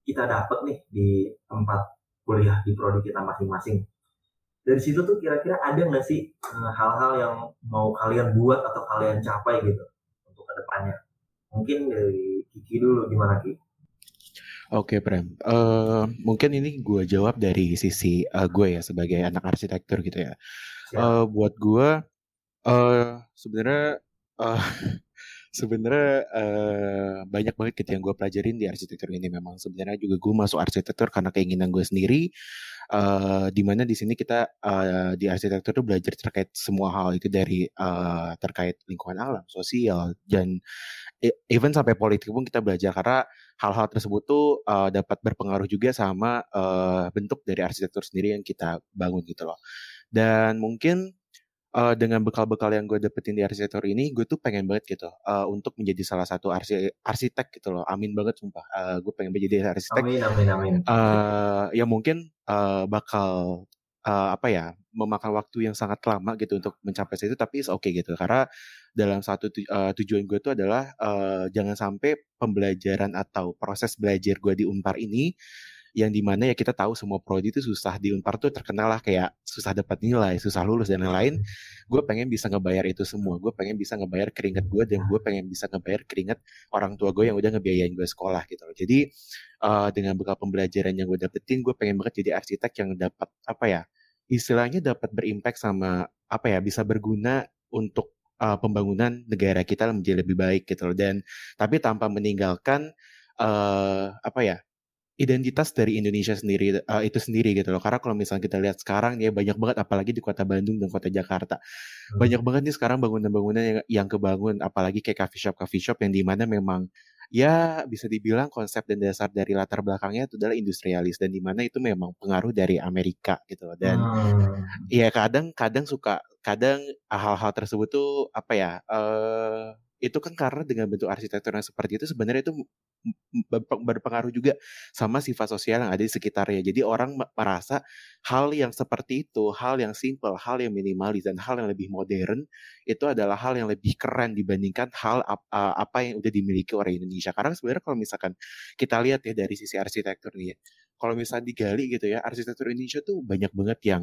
kita dapat nih di tempat kuliah di prodi kita masing-masing, dari situ tuh kira-kira ada nggak sih eh, hal-hal yang mau kalian buat atau kalian capai gitu untuk ke depannya? Mungkin dari Kiki dulu gimana Kiki? Oke, Prem. Uh, mungkin ini gue jawab dari sisi uh, gue ya sebagai anak arsitektur gitu ya. Uh, buat gue, Uh, sebenarnya uh, sebenarnya uh, banyak banget gitu yang gue pelajarin di arsitektur ini. Memang sebenarnya juga gue masuk arsitektur karena keinginan gue sendiri. Uh, mana di sini kita uh, di arsitektur tuh belajar terkait semua hal itu dari uh, terkait lingkungan alam sosial dan e, even sampai politik pun kita belajar. Karena hal-hal tersebut tuh uh, dapat berpengaruh juga sama uh, bentuk dari arsitektur sendiri yang kita bangun gitu loh. Dan mungkin uh, dengan bekal-bekal yang gue dapetin di arsitektur ini, gue tuh pengen banget gitu uh, untuk menjadi salah satu arsi arsitek gitu loh. Amin banget sumpah. Uh, gue pengen menjadi arsitek. Amin, amin, amin. Uh, ya mungkin uh, bakal uh, apa ya memakan waktu yang sangat lama gitu untuk mencapai situ, tapi oke okay gitu. Karena dalam satu tu, uh, tujuan gue tuh adalah uh, jangan sampai pembelajaran atau proses belajar gue di Unpar ini yang di mana ya kita tahu semua prodi itu susah di Unpar tuh terkenal lah kayak susah dapat nilai, susah lulus dan lain-lain. Gue pengen bisa ngebayar itu semua. Gue pengen bisa ngebayar keringat gue dan gue pengen bisa ngebayar keringat orang tua gue yang udah ngebiayain gue sekolah gitu loh. Jadi uh, dengan bekal pembelajaran yang gue dapetin, gue pengen banget jadi arsitek yang dapat apa ya istilahnya dapat berimpact sama apa ya bisa berguna untuk uh, pembangunan negara kita menjadi lebih baik gitu loh dan tapi tanpa meninggalkan uh, apa ya identitas dari Indonesia sendiri uh, itu sendiri gitu loh. Karena kalau misalnya kita lihat sekarang ya banyak banget apalagi di kota Bandung dan kota Jakarta. Hmm. Banyak banget nih sekarang bangunan-bangunan yang yang kebangun apalagi kayak coffee shop coffee shop yang di mana memang ya bisa dibilang konsep dan dasar dari latar belakangnya itu adalah industrialis dan di mana itu memang pengaruh dari Amerika gitu loh. Dan hmm. ya kadang kadang suka kadang hal-hal tersebut tuh apa ya uh, itu kan karena dengan bentuk arsitektur yang seperti itu sebenarnya itu berpengaruh juga sama sifat sosial yang ada di sekitarnya. Jadi orang merasa hal yang seperti itu, hal yang simple, hal yang minimalis dan hal yang lebih modern itu adalah hal yang lebih keren dibandingkan hal apa yang udah dimiliki orang Indonesia. Karena sebenarnya kalau misalkan kita lihat ya dari sisi arsitektur nih ya, kalau misalnya digali gitu ya, arsitektur Indonesia tuh banyak banget yang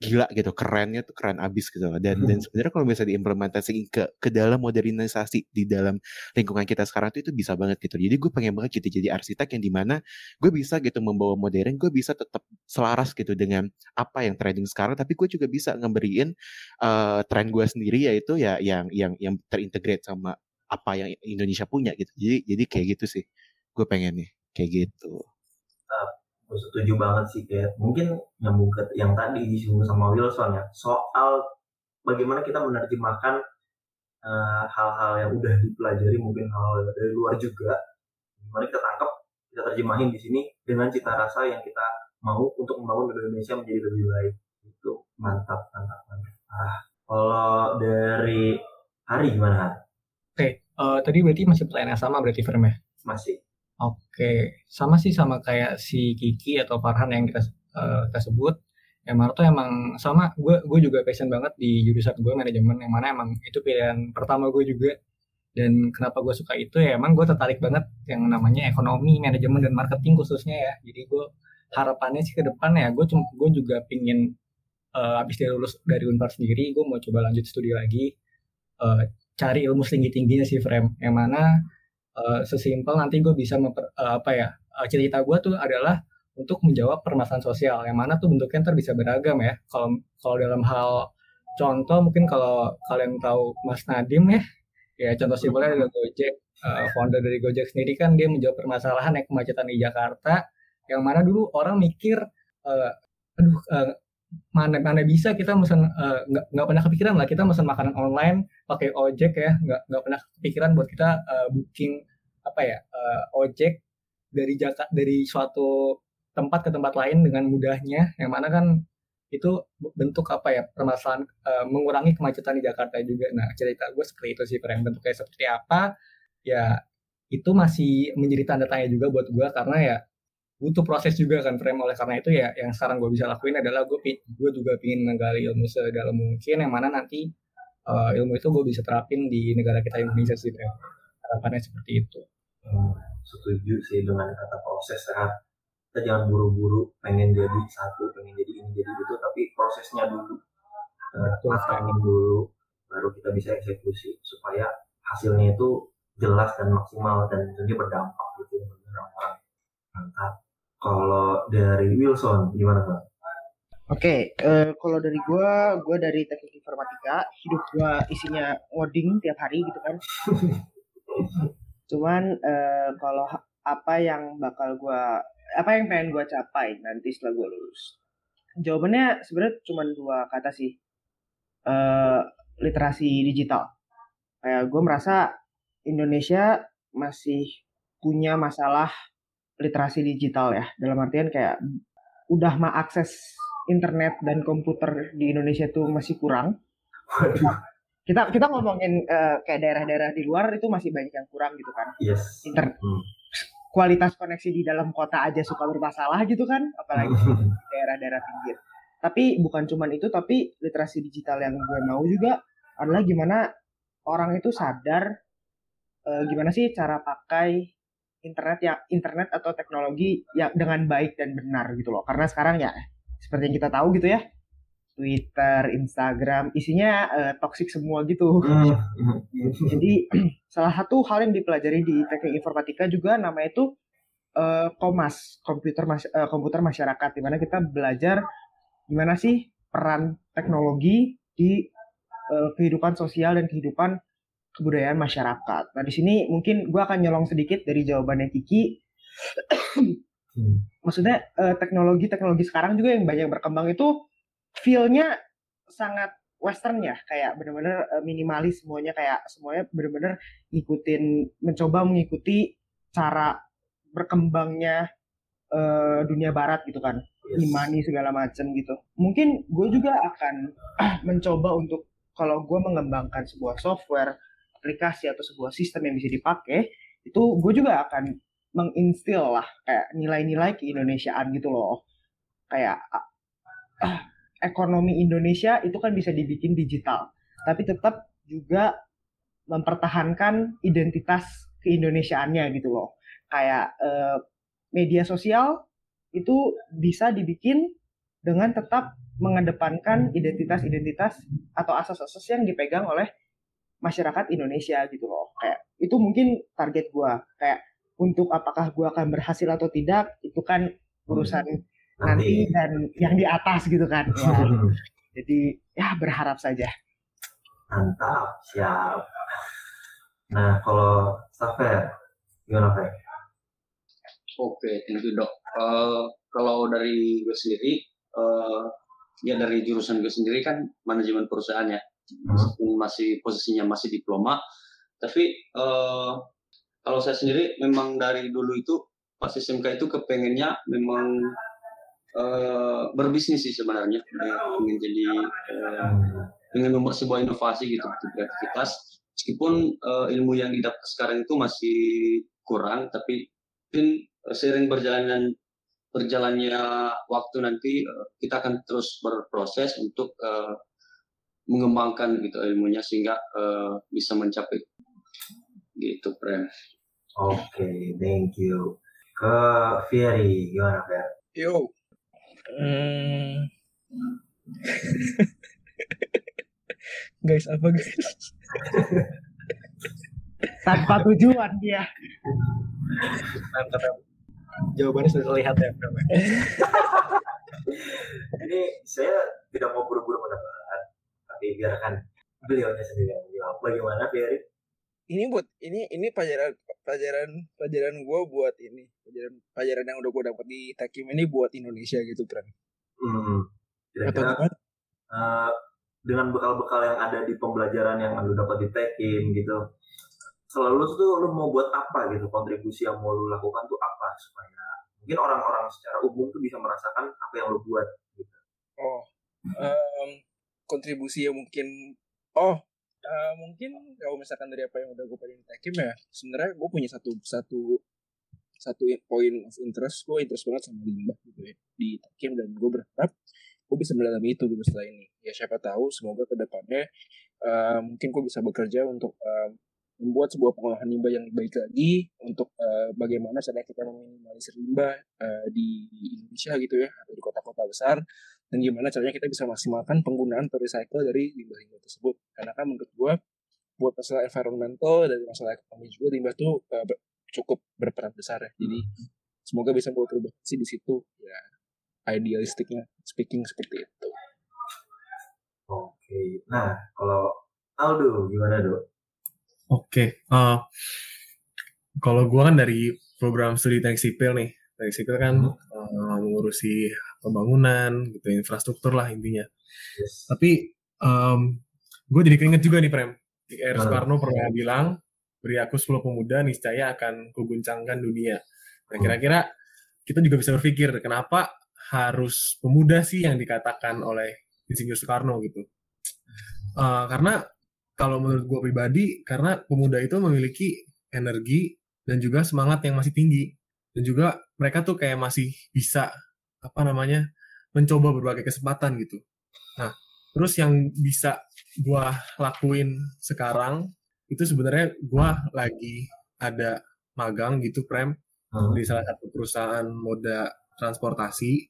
gila gitu kerennya tuh keren abis gitu dan hmm. dan sebenarnya kalau misalnya diimplementasi ke ke dalam modernisasi di dalam lingkungan kita sekarang tuh itu bisa banget gitu. Jadi gue pengen banget gitu jadi arsitek yang di mana gue bisa gitu membawa modern gue bisa tetap selaras gitu dengan apa yang trending sekarang. Tapi gue juga bisa ngeberiin uh, tren gue sendiri yaitu ya yang yang yang terintegrate sama apa yang Indonesia punya gitu. Jadi jadi kayak gitu sih gue pengen nih kayak gitu setuju banget sih kayak mungkin nyambung ke yang tadi disinggung sama Wilson ya soal bagaimana kita menerjemahkan uh, hal-hal yang udah dipelajari mungkin hal, -hal dari luar juga gimana kita tangkap kita terjemahin di sini dengan cita rasa yang kita mau untuk membangun Indonesia menjadi lebih baik itu mantap mantap mantap ah kalau dari Hari gimana? Oke, eh, tadi berarti masih pertanyaan yang sama berarti Firm ya? Masih. Oke, sama sih sama kayak si Kiki atau Farhan yang kita eh, kita sebut. Mana tuh emang sama, gue gue juga passion banget di jurusan gue manajemen yang mana emang itu pilihan pertama gue juga. Dan kenapa gue suka itu ya emang gue tertarik banget yang namanya ekonomi, manajemen dan marketing khususnya ya. Jadi gue harapannya sih ke depan ya gue gue juga pingin eh, habis dari lulus dari Unpar sendiri gue mau coba lanjut studi lagi eh, cari ilmu tinggi tingginya sih frame yang mana eh, sesimpel nanti gue bisa memper- eh, apa ya eh, cerita gue tuh adalah untuk menjawab permasalahan sosial yang mana tuh bentuknya ntar bisa beragam ya. Kalau kalau dalam hal contoh mungkin kalau kalian tahu Mas Nadim ya ya contoh simpelnya ada Gojek eh, founder dari Gojek sendiri kan dia menjawab permasalahan yang kemacetan di Jakarta yang mana dulu orang mikir eh, aduh eh, mana mana bisa kita mesen eh, nggak nggak pernah kepikiran lah. Kita mesen makanan online pakai ojek ya. Nggak nggak pernah kepikiran buat kita eh, booking apa ya eh, ojek dari Jakarta dari suatu tempat ke tempat lain dengan mudahnya. Yang mana kan itu bentuk apa ya permasalahan eh, mengurangi kemacetan di Jakarta juga. Nah cerita gue seperti itu sih Prem bentuknya seperti apa ya itu masih menjadi tanda tanya juga buat gue karena ya butuh proses juga kan frame oleh karena itu ya yang sekarang gue bisa lakuin adalah gue gue juga pingin menggali ilmu sedalam mungkin yang mana nanti uh, ilmu itu gue bisa terapin di negara kita Indonesia sih Frame. harapannya seperti itu Hmm, setuju sih dengan kata proses sehat. Kita jangan buru-buru pengen jadi satu, pengen jadi ini, jadi itu, tapi prosesnya dulu. Matangin dulu, baru kita bisa eksekusi supaya hasilnya itu jelas dan maksimal dan tentunya berdampak gitu ya orang-orang. Mantap. Kalau dari Wilson gimana Bang? Oke, eh, kalau dari gua, gua dari teknik informatika, hidup gua isinya ngoding tiap hari gitu kan. Cuman eh, kalau apa yang bakal gua, apa yang pengen gua capai nanti setelah gua lulus? Jawabannya sebenarnya cuma dua kata sih. Eh, literasi digital. Kayak gue merasa Indonesia masih punya masalah literasi digital ya. Dalam artian kayak udah mah akses internet dan komputer di Indonesia tuh masih kurang. Kita kita ngomongin eh, kayak daerah-daerah di luar itu masih banyak yang kurang gitu kan. Yes. Inter Hmm. kualitas koneksi di dalam kota aja suka bermasalah gitu kan, apalagi daerah-daerah pinggir. Tapi bukan cuman itu, tapi literasi digital yang gue mau juga adalah gimana orang itu sadar eh, gimana sih cara pakai internet ya internet atau teknologi yang dengan baik dan benar gitu loh. Karena sekarang ya seperti yang kita tahu gitu ya, Twitter, Instagram isinya eh, toxic semua gitu. Hmm. Jadi salah satu hal yang dipelajari di teknik informatika juga namanya itu eh, Komas, komputer mas- eh, komputer masyarakat di mana kita belajar gimana sih peran teknologi di eh, kehidupan sosial dan kehidupan kebudayaan masyarakat. Nah di sini mungkin gue akan nyolong sedikit dari jawabannya Kiki. Hmm. Maksudnya eh, teknologi-teknologi sekarang juga yang banyak berkembang itu feel-nya sangat western ya kayak bener-bener eh, minimalis semuanya kayak semuanya bener-bener ngikutin mencoba mengikuti cara berkembangnya eh, dunia barat gitu kan Yes. imani segala macam gitu mungkin gue juga akan mencoba untuk kalau gue mengembangkan sebuah software aplikasi atau sebuah sistem yang bisa dipakai itu gue juga akan menginstil lah kayak nilai-nilai keindonesiaan gitu loh. Kayak ah, ekonomi Indonesia itu kan bisa dibikin digital tapi tetap juga mempertahankan identitas keindonesiaannya gitu loh. Kayak eh, media sosial itu bisa dibikin dengan tetap mengedepankan identitas-identitas atau asas-asas yang dipegang oleh masyarakat Indonesia gitu loh kayak itu mungkin target gua kayak untuk apakah gua akan berhasil atau tidak itu kan urusan nanti dan yang di atas gitu kan ya. jadi ya berharap saja Mantap, siap. Nah, kalau Safer, gimana Fer? Oke, thank you dok. Eh, kalau dari gue sendiri, eh, ya dari jurusan gue sendiri kan manajemen perusahaan ya, meskipun masih posisinya masih diploma, tapi eh, kalau saya sendiri memang dari dulu itu pas SMK itu kepengennya memang eh, berbisnis sih sebenarnya, pengen jadi eh, dengan membuat sebuah inovasi gitu, kreativitas. meskipun uh, ilmu yang didapat sekarang itu masih kurang tapi mungkin sering berjalannya berjalannya waktu nanti uh, kita akan terus berproses untuk uh, mengembangkan gitu ilmunya sehingga uh, bisa mencapai gitu Prem. Oke, okay, thank you. Ke Fieri, gimana Fer? Yo. Hmm. guys, apa guys? Tanpa tujuan dia. Jawabannya sudah terlihat ya. Ini saya tidak mau buru-buru menebak, tapi biarkan beliaunya sendiri yang menjawab. Bagaimana, Ferry? Ini buat ini ini pelajaran pelajaran pelajaran gue buat ini pelajaran pelajaran yang udah gue dapat di Takim ini buat Indonesia gitu, Pran. Hmm. Kira-kira uh, dengan bekal-bekal yang ada di pembelajaran yang lu dapat di Takim gitu, selalu tuh lu mau buat apa gitu kontribusi yang mau lu lakukan tuh apa supaya mungkin orang-orang secara umum tuh bisa merasakan apa yang lu buat gitu. Oh, um, kontribusi yang mungkin oh uh, mungkin kalau misalkan dari apa yang udah gue pelajari Takim ya sebenarnya gue punya satu satu satu point of interest gue interest banget sama limbah gitu ya di Takim dan gue berharap gue bisa mendalami itu gitu setelah ini. Ya siapa tahu semoga ke depannya uh, mungkin gue bisa bekerja untuk uh, membuat sebuah pengolahan limbah yang baik lagi untuk uh, bagaimana caranya kita meminimalisir limbah uh, di Indonesia gitu ya atau di kota-kota besar dan gimana caranya kita bisa maksimalkan penggunaan recycle dari limbah-limbah tersebut? Karena kan menurut gua buat masalah environmental dan masalah ekonomi juga limbah tuh uh, ber cukup berperan besar ya. Jadi semoga bisa buat perubahan di situ. Ya idealistiknya speaking seperti itu. Oke. Nah kalau Aldo gimana dok? Oke, okay. uh, kalau gue kan dari program studi teknik sipil nih, teknik sipil kan hmm. uh, mengurusi pembangunan, gitu, infrastruktur lah intinya. Yes. Tapi um, gue jadi keinget juga nih Prem, R. Hmm. Soekarno pernah bilang, beri aku 10 pemuda niscaya akan kuguncangkan dunia. Nah hmm. kira-kira kita juga bisa berpikir, kenapa harus pemuda sih yang dikatakan oleh Insinyur Soekarno gitu? Uh, karena kalau menurut gue pribadi karena pemuda itu memiliki energi dan juga semangat yang masih tinggi dan juga mereka tuh kayak masih bisa apa namanya mencoba berbagai kesempatan gitu. Nah terus yang bisa gue lakuin sekarang itu sebenarnya gue lagi ada magang gitu prem hmm. di salah satu perusahaan moda transportasi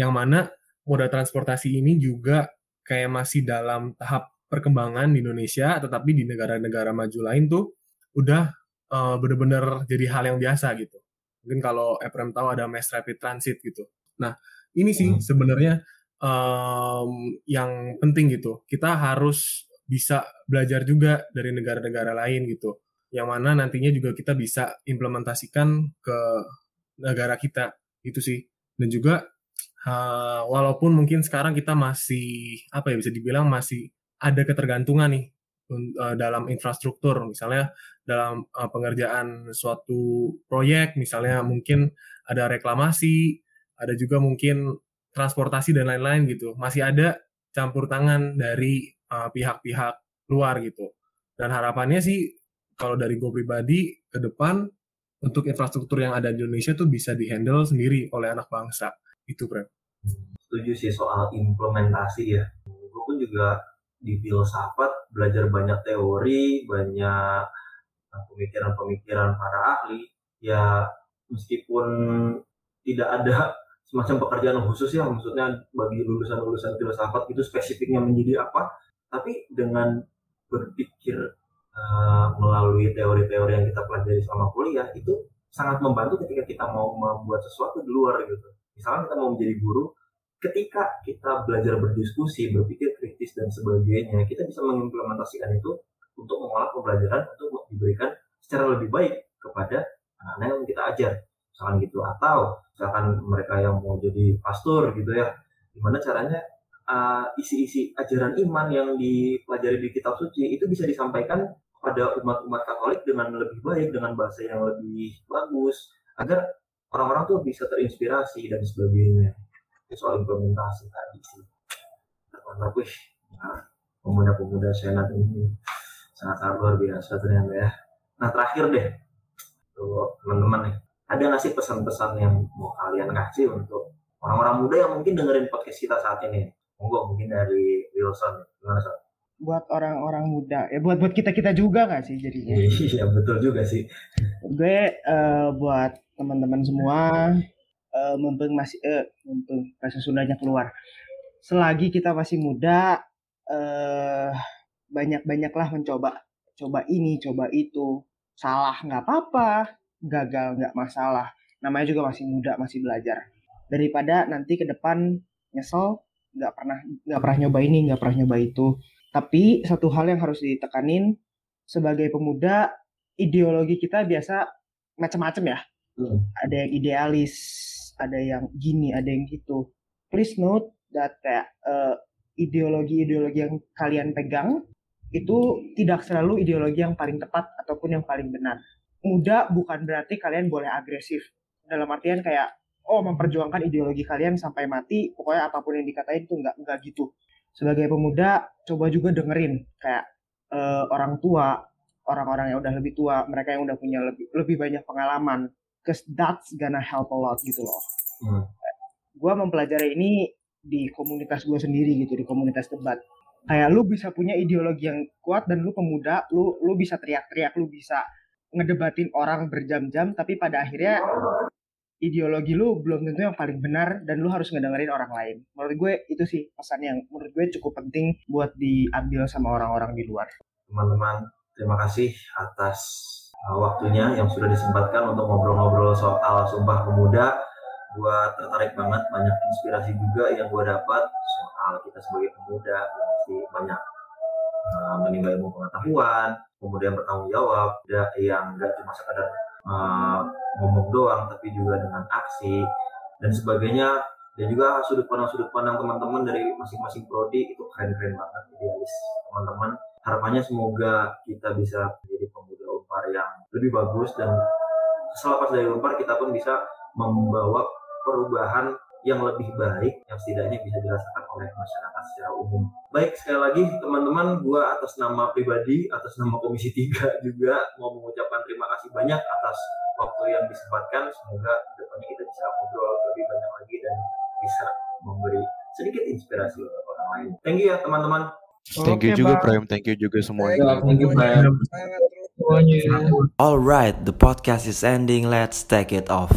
yang mana moda transportasi ini juga kayak masih dalam tahap perkembangan di Indonesia, tetapi di negara-negara maju lain tuh udah uh, bener-bener jadi hal yang biasa gitu. Mungkin kalau Eprem tahu ada mass rapid transit gitu. Nah ini sih hmm. sebenarnya um, yang penting gitu. Kita harus bisa belajar juga dari negara-negara lain gitu. Yang mana nantinya juga kita bisa implementasikan ke negara kita gitu sih. Dan juga uh, walaupun mungkin sekarang kita masih apa ya bisa dibilang masih ada ketergantungan nih uh, dalam infrastruktur misalnya dalam uh, pengerjaan suatu proyek misalnya mungkin ada reklamasi ada juga mungkin transportasi dan lain-lain gitu masih ada campur tangan dari uh, pihak-pihak uh, luar gitu dan harapannya sih kalau dari gue pribadi ke depan untuk infrastruktur yang ada di Indonesia tuh bisa dihandle sendiri oleh anak bangsa itu Prem. Setuju sih soal implementasi ya. Gue pun juga di filsafat belajar banyak teori banyak eh, pemikiran-pemikiran para ahli ya meskipun tidak ada semacam pekerjaan khusus ya maksudnya bagi lulusan-lulusan filsafat itu spesifiknya menjadi apa tapi dengan berpikir uh, melalui teori-teori yang kita pelajari selama kuliah itu sangat membantu ketika kita mau membuat sesuatu di luar gitu. Misalnya kita mau menjadi guru ketika kita belajar berdiskusi, berpikir kritis dan sebagainya, kita bisa mengimplementasikan itu untuk mengolah pembelajaran untuk diberikan secara lebih baik kepada anak-anak yang kita ajar. Misalkan gitu atau misalkan mereka yang mau jadi pastor gitu ya, gimana caranya uh, isi-isi ajaran iman yang dipelajari di kitab suci itu bisa disampaikan pada umat-umat Katolik dengan lebih baik, dengan bahasa yang lebih bagus, agar orang-orang tuh bisa terinspirasi dan sebagainya. Soal implementasi tadi sih. Mantap pemuda-pemuda senat ini sangat-sangat luar biasa ternyata ya. Nah terakhir deh, teman-teman nih, ada nggak sih pesan-pesan yang mau kalian kasih untuk orang-orang muda yang mungkin dengerin podcast kita saat ini? Monggo mungkin dari Wilson, gimana Son? Buat orang-orang muda, ya buat buat kita kita juga nggak sih jadinya. Iya betul juga sih. Gue eh, buat teman-teman semua, eh, mumpung masih, eh, mumpung bahasa Sundanya keluar. Selagi kita masih muda, eh, banyak-banyaklah mencoba, coba ini, coba itu. Salah nggak apa-apa, gagal nggak masalah. Namanya juga masih muda, masih belajar. Daripada nanti ke depan nyesel, nggak pernah nggak pernah nyoba ini, nggak pernah nyoba itu. Tapi satu hal yang harus ditekanin sebagai pemuda, ideologi kita biasa macam-macam ya. Hmm. Ada yang idealis, ada yang gini, ada yang gitu. Please note that kayak eh, ideologi-ideologi yang kalian pegang itu tidak selalu ideologi yang paling tepat ataupun yang paling benar. Muda bukan berarti kalian boleh agresif. Dalam artian kayak oh memperjuangkan ideologi kalian sampai mati, pokoknya apa pun yang dikatain itu nggak nggak gitu. Sebagai pemuda, coba juga dengerin kayak eh, orang tua, orang-orang yang udah lebih tua, mereka yang udah punya lebih lebih banyak pengalaman. Cause that's gonna help a lot gitu loh. Hmm. Gue mempelajari ini di komunitas gue sendiri gitu, di komunitas debat. Kayak lu bisa punya ideologi yang kuat dan lu pemuda, lu lu bisa teriak-teriak, lu bisa ngedebatin orang berjam-jam, tapi pada akhirnya ideologi lu belum tentu yang paling benar dan lu harus ngedengerin orang lain. Menurut gue itu sih pesan yang menurut gue cukup penting buat diambil sama orang-orang di luar. teman-teman terima kasih atas uh, waktunya yang sudah disempatkan untuk ngobrol-ngobrol soal Sumpah Pemuda gua tertarik banget banyak inspirasi juga yang gua dapat soal kita sebagai pemuda yang mesti banyak uh, menimba ilmu pengetahuan kemudian bertanggung jawab tidak yang nggak cuma sekadar uh, ngomong doang tapi juga dengan aksi dan sebagainya. Dan juga sudut pandang sudut pandang teman-teman dari masing-masing prodi itu keren-keren banget idealis teman-teman. Harapannya semoga kita bisa menjadi pemuda Unpar yang lebih bagus dan selepas dari Unpar kita pun bisa membawa perubahan yang lebih baik yang setidaknya bisa dirasakan oleh masyarakat secara umum. Baik, sekali lagi teman-teman, gua atas nama pribadi, atas nama Komisi 3 juga mau mengucapkan terima kasih banyak atas waktu yang disempatkan. Semoga depannya kita bisa ngobrol lebih banyak lagi dan bisa memberi sedikit inspirasi untuk orang lain. Thank you ya teman-teman. Thank you Oke, juga. Prime, thank you juga semuanya. Thank you. Semuanya. Alright, the podcast is ending. Let's take it off.